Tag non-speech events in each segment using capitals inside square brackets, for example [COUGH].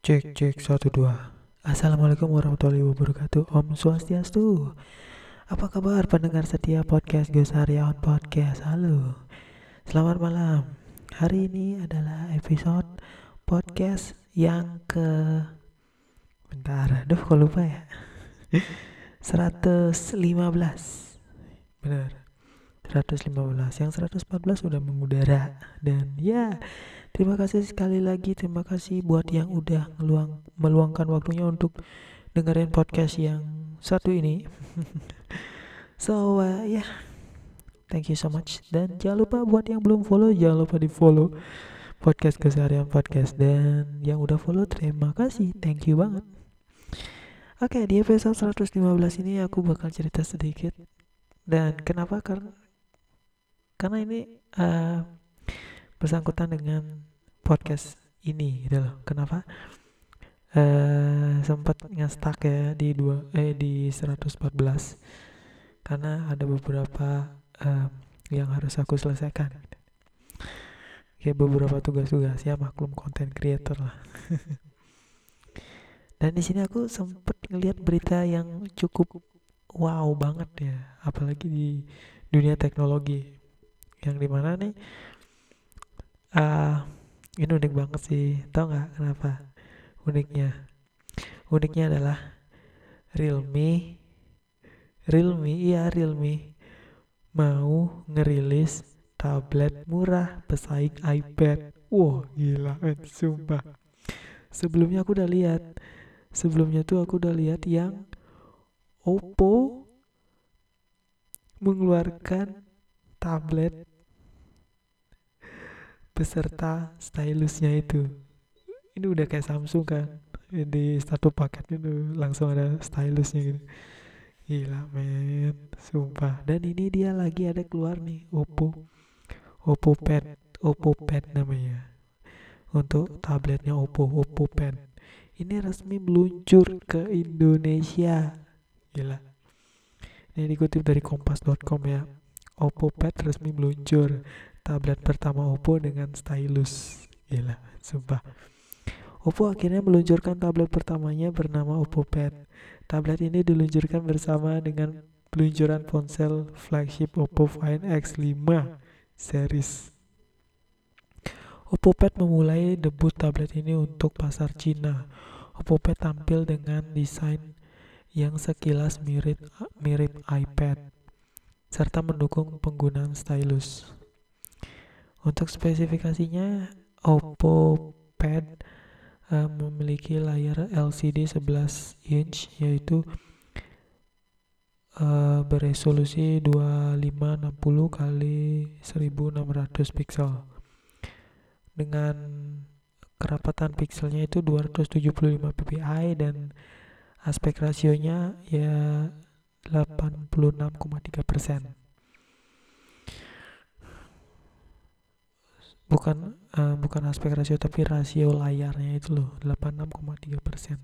Cek cek satu dua. Assalamualaikum warahmatullahi wabarakatuh. Om Swastiastu. Apa kabar pendengar setia podcast Gus Aryawan Podcast? Halo. Selamat malam. Hari ini adalah episode podcast yang ke Bentar, aduh kok lupa ya [LAUGHS] 115 Benar 115 Yang 114 udah mengudara Dan ya Terima kasih sekali lagi, terima kasih buat yang udah meluang, meluangkan waktunya untuk dengerin podcast yang satu ini. [LAUGHS] so uh, ya, yeah. thank you so much. Dan jangan lupa buat yang belum follow, jangan lupa di follow podcast keseharian podcast. Dan yang udah follow, terima kasih, thank you banget. Oke, okay, di episode 115 ini aku bakal cerita sedikit. Dan kenapa? Karena karena ini uh, bersangkutan dengan podcast ini gitu loh. Kenapa? Uh, sempat ngestak ya di dua eh di 114 karena ada beberapa uh, yang harus aku selesaikan. Kayak beberapa tugas-tugas ya maklum konten creator lah. [LAUGHS] Dan di sini aku sempat ngelihat berita yang cukup wow banget ya. Apalagi di dunia teknologi. Yang di mana nih uh, ini unik banget sih. Tau nggak kenapa uniknya? Uniknya adalah Realme Realme iya Realme mau ngerilis tablet murah pesaing iPad. Wow gila men sumpah. Sebelumnya aku udah lihat. Sebelumnya tuh aku udah lihat yang Oppo mengeluarkan tablet beserta stylusnya itu. Ini udah kayak Samsung kan di satu paket itu langsung ada stylusnya gitu. Gila men sumpah. Dan ini dia lagi ada keluar nih Oppo. Oppo Pad Oppo Pad namanya. Untuk tabletnya Oppo Oppo Pad. Ini resmi meluncur ke Indonesia. Gila. Ini dikutip dari kompas.com ya. Oppo Pad resmi meluncur tablet pertama Oppo dengan stylus. Gila, sumpah. Oppo akhirnya meluncurkan tablet pertamanya bernama Oppo Pad. Tablet ini diluncurkan bersama dengan peluncuran ponsel flagship Oppo Find X5 series. Oppo Pad memulai debut tablet ini untuk pasar Cina. Oppo Pad tampil dengan desain yang sekilas mirip mirip iPad serta mendukung penggunaan stylus. Untuk spesifikasinya Oppo Pad uh, memiliki layar LCD 11 inch yaitu uh, beresolusi 2560 kali 1600 pixel dengan kerapatan pixelnya itu 275 ppi dan aspek rasionya ya 86,3 persen bukan uh, bukan aspek rasio tapi rasio layarnya itu loh 86,3 persen.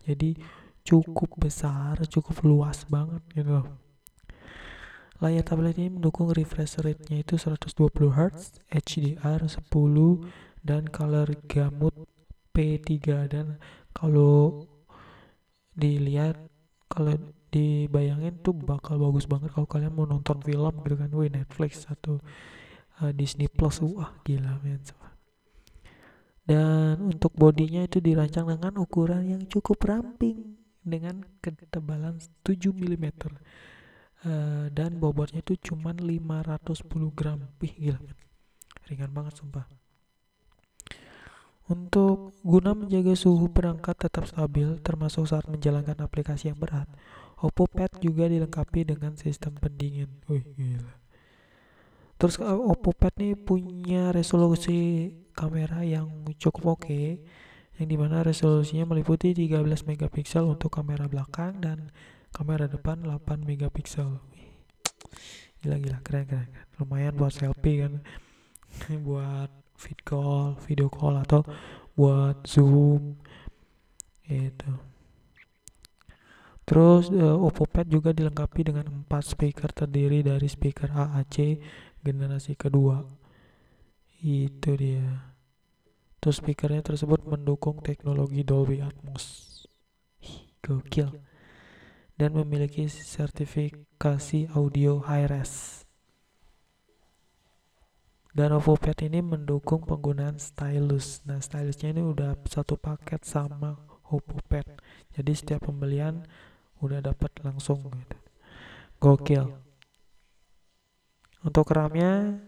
Jadi cukup besar cukup luas banget gitu loh. Layar tablet ini mendukung refresh rate-nya itu 120 Hz HDR 10 dan color gamut P3 dan kalau dilihat kalau dibayangin tuh bakal bagus banget kalau kalian mau nonton film gitu kan wih Netflix atau uh, Disney Plus. Wah gila men dan untuk bodinya itu dirancang dengan ukuran yang cukup ramping dengan ketebalan 7 mm uh, dan bobotnya itu cuma 510 gram. Wih gila men. Ringan banget sumpah. Untuk guna menjaga suhu perangkat tetap stabil termasuk saat menjalankan aplikasi yang berat Oppo Pad juga dilengkapi dengan sistem pendingin. Wih gila terus uh, Oppo Pad nih punya resolusi kamera yang cukup oke okay, yang di mana resolusinya meliputi 13 megapiksel untuk kamera belakang dan kamera depan 8 megapiksel. Gila gila keren keren, keren. lumayan buat selfie kan. [LAUGHS] Buat vid call video call atau buat zoom itu Terus uh, Oppo Pad juga dilengkapi dengan 4 speaker terdiri dari speaker AAC generasi kedua itu dia Terus speakernya tersebut mendukung teknologi Dolby Atmos. Gokil. Dan memiliki sertifikasi audio high-res. Dan OvoPad ini mendukung penggunaan stylus. Nah, stylusnya ini udah satu paket sama OvoPad. Jadi setiap pembelian udah dapat langsung gitu. Gokil. Untuk RAM-nya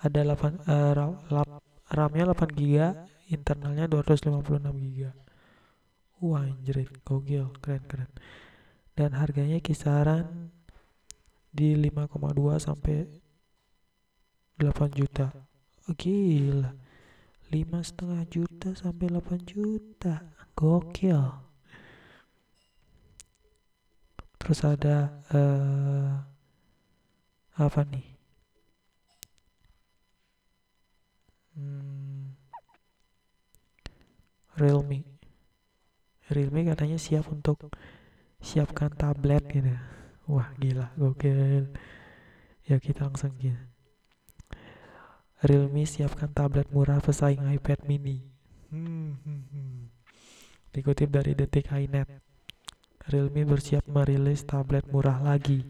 ada 8 uh, RAM-nya 8 GB, internalnya 256 GB. Wah, anjir, gokil, keren keren. Dan harganya kisaran di 5,2 sampai 8 juta. Gila. Lima setengah juta sampai 8 juta. Gokil. Terus ada uh, apa nih? Hmm, Realme. Realme katanya siap untuk siapkan tablet gitu. Wah gila, gokil. Ya kita langsung gitu. Realme siapkan tablet murah pesaing iPad mini. Hmm, hmm, hmm. Dikutip dari Detik iNet. Realme bersiap merilis tablet murah lagi,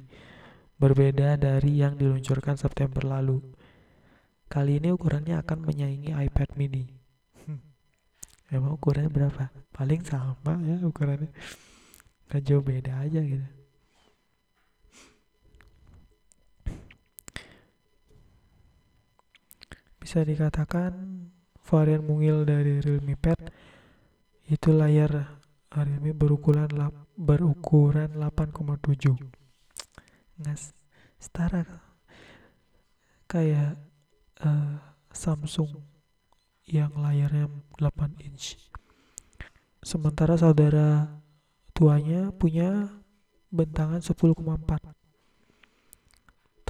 berbeda dari yang diluncurkan September lalu. Kali ini ukurannya akan menyaingi iPad mini. [LAUGHS] Emang ukurannya berapa? Paling sama ya ukurannya. Gak jauh beda aja gitu. Bisa dikatakan varian mungil dari Realme Pad itu layar Realme berukuran berukuran 8,7 ngas setara kayak uh, Samsung yang layarnya 8 inch. Sementara saudara tuanya punya bentangan 10,4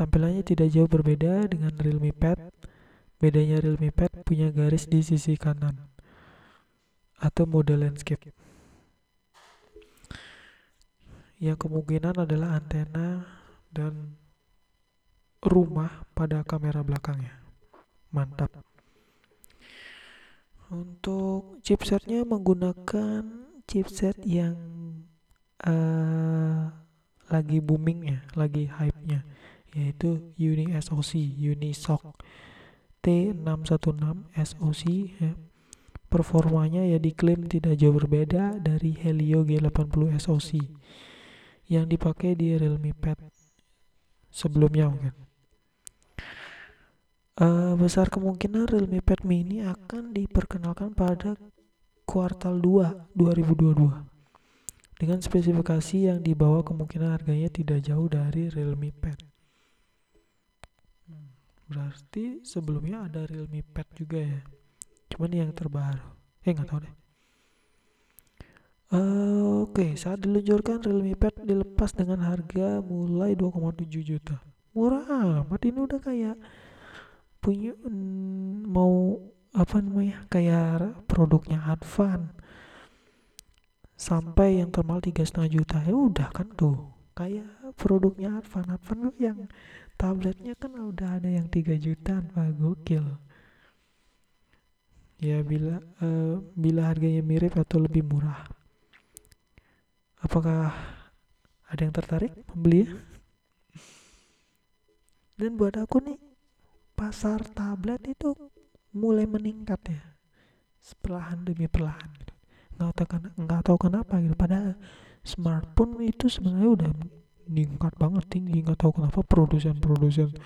tampilannya tidak jauh berbeda dengan Realme Pad. Bedanya Realme Pad punya garis di sisi kanan atau mode landscape yang kemungkinan adalah antena dan rumah pada kamera belakangnya. Mantap. Untuk chipsetnya menggunakan chipset yang uh, lagi booming ya, lagi hype-nya, yaitu Uni SoC, Unisoc T616 SoC ya. Performanya ya diklaim tidak jauh berbeda dari Helio G80 SoC yang dipakai di Realme Pad sebelumnya mungkin. Uh, besar kemungkinan Realme Pad Mini akan diperkenalkan pada kuartal 2 2022 dengan spesifikasi yang dibawa kemungkinan harganya tidak jauh dari Realme Pad. Hmm, berarti sebelumnya ada Realme Pad juga ya. Cuman yang terbaru. Eh nggak tahu deh. Oke, saat diluncurkan Realme Pad dilepas dengan harga mulai 2,7 juta. Murah amat ini udah kayak punya mm, mau apa namanya kayak produknya Advan. Sampai yang termal tiga setengah juta ya udah kan tuh. Kayak produknya Advan. Advan yang tabletnya kan udah ada yang tiga jutaan pak gokil. Ya bila uh, bila harganya mirip atau lebih murah Apakah ada yang tertarik membeli? Dan buat aku nih pasar tablet itu mulai meningkat ya, perlahan demi perlahan. Gitu. Nggak tahu kan, nggak tahu kenapa gitu. Padahal smartphone itu sebenarnya udah meningkat banget tinggi. Nggak tahu kenapa produsen-produsen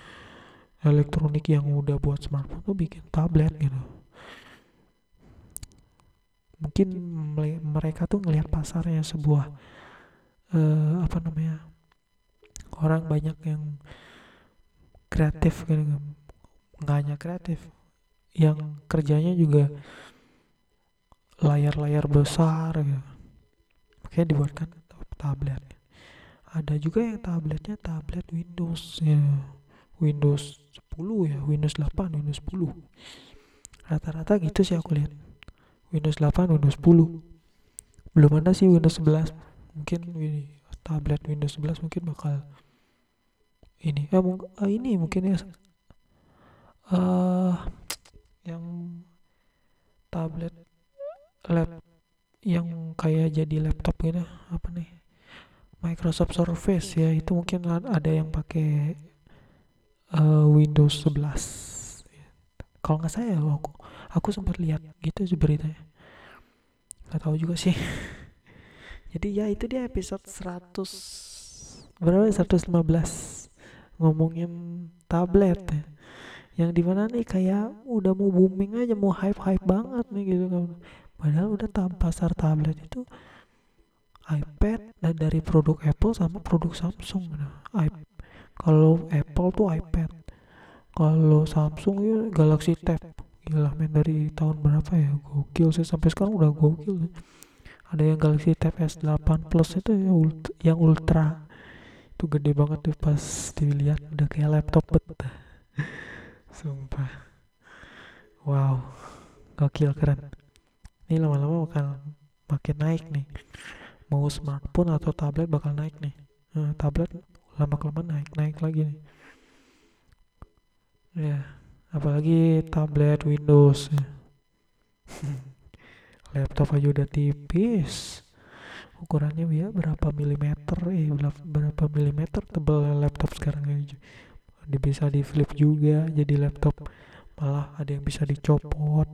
elektronik yang udah buat smartphone tuh bikin tablet gitu mungkin mereka tuh ngelihat pasarnya sebuah uh, apa namanya orang banyak yang kreatif gitu nggak hanya kreatif yang kerjanya juga layar-layar besar gitu. Makanya dibuatkan tablet. Ada juga yang tabletnya tablet Windows ya. Windows 10 ya Windows 8 Windows 10 rata-rata gitu sih aku lihat Windows 8 Windows 10 belum ada sih Windows 11 mungkin tablet Windows 11 mungkin bakal ini. Eh, mung uh, ini mungkin ya. Uh, yang tablet lab yang kayak jadi laptop gitu apa nih? Microsoft Surface ya itu mungkin ada yang pakai uh, Windows 11 kalau nggak saya aku aku sempat lihat gitu sih beritanya. Nggak tahu juga sih. [LAUGHS] Jadi ya itu dia episode 100 berapa? 115 ngomongin tablet ya. Yang di mana nih kayak udah mau booming aja mau hype hype banget nih gitu kan. Padahal udah tam pasar tablet itu iPad dan dari produk Apple sama produk Samsung. Nah, kalau Apple tuh iPad kalau Samsung ya Galaxy Tab. Gila main dari tahun berapa ya? Gokil sih sampai sekarang udah gokil. Ada yang Galaxy Tab S8 Plus itu ya yang ultra. Itu gede banget tuh pas dilihat udah kayak laptop bet. Sumpah. Wow. Gokil keren. Ini lama-lama bakal makin naik nih. Mau smartphone atau tablet bakal naik nih. Nah, tablet lama kelamaan naik naik lagi nih ya apalagi tablet Windows ya. [LAUGHS] laptop aja udah tipis. Ukurannya ya berapa milimeter? Eh berapa milimeter tebal laptop sekarang aja bisa di flip juga jadi laptop malah ada yang bisa dicopot.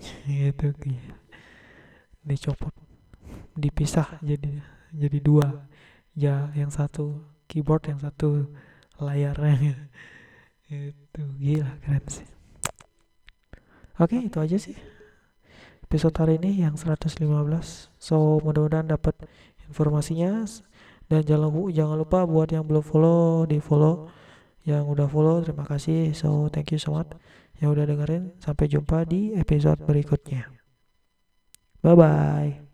[LAUGHS] Gitu dicopot dipisah jadi jadi dua. Ya yang satu keyboard yang satu layarnya itu gila keren sih. Oke itu aja sih. Episode hari ini yang 115 so mudah-mudahan dapat informasinya. Dan jangan jangan lupa buat yang belum follow di follow. Yang udah follow terima kasih. So thank you so much. Yang udah dengerin sampai jumpa di episode berikutnya. Bye bye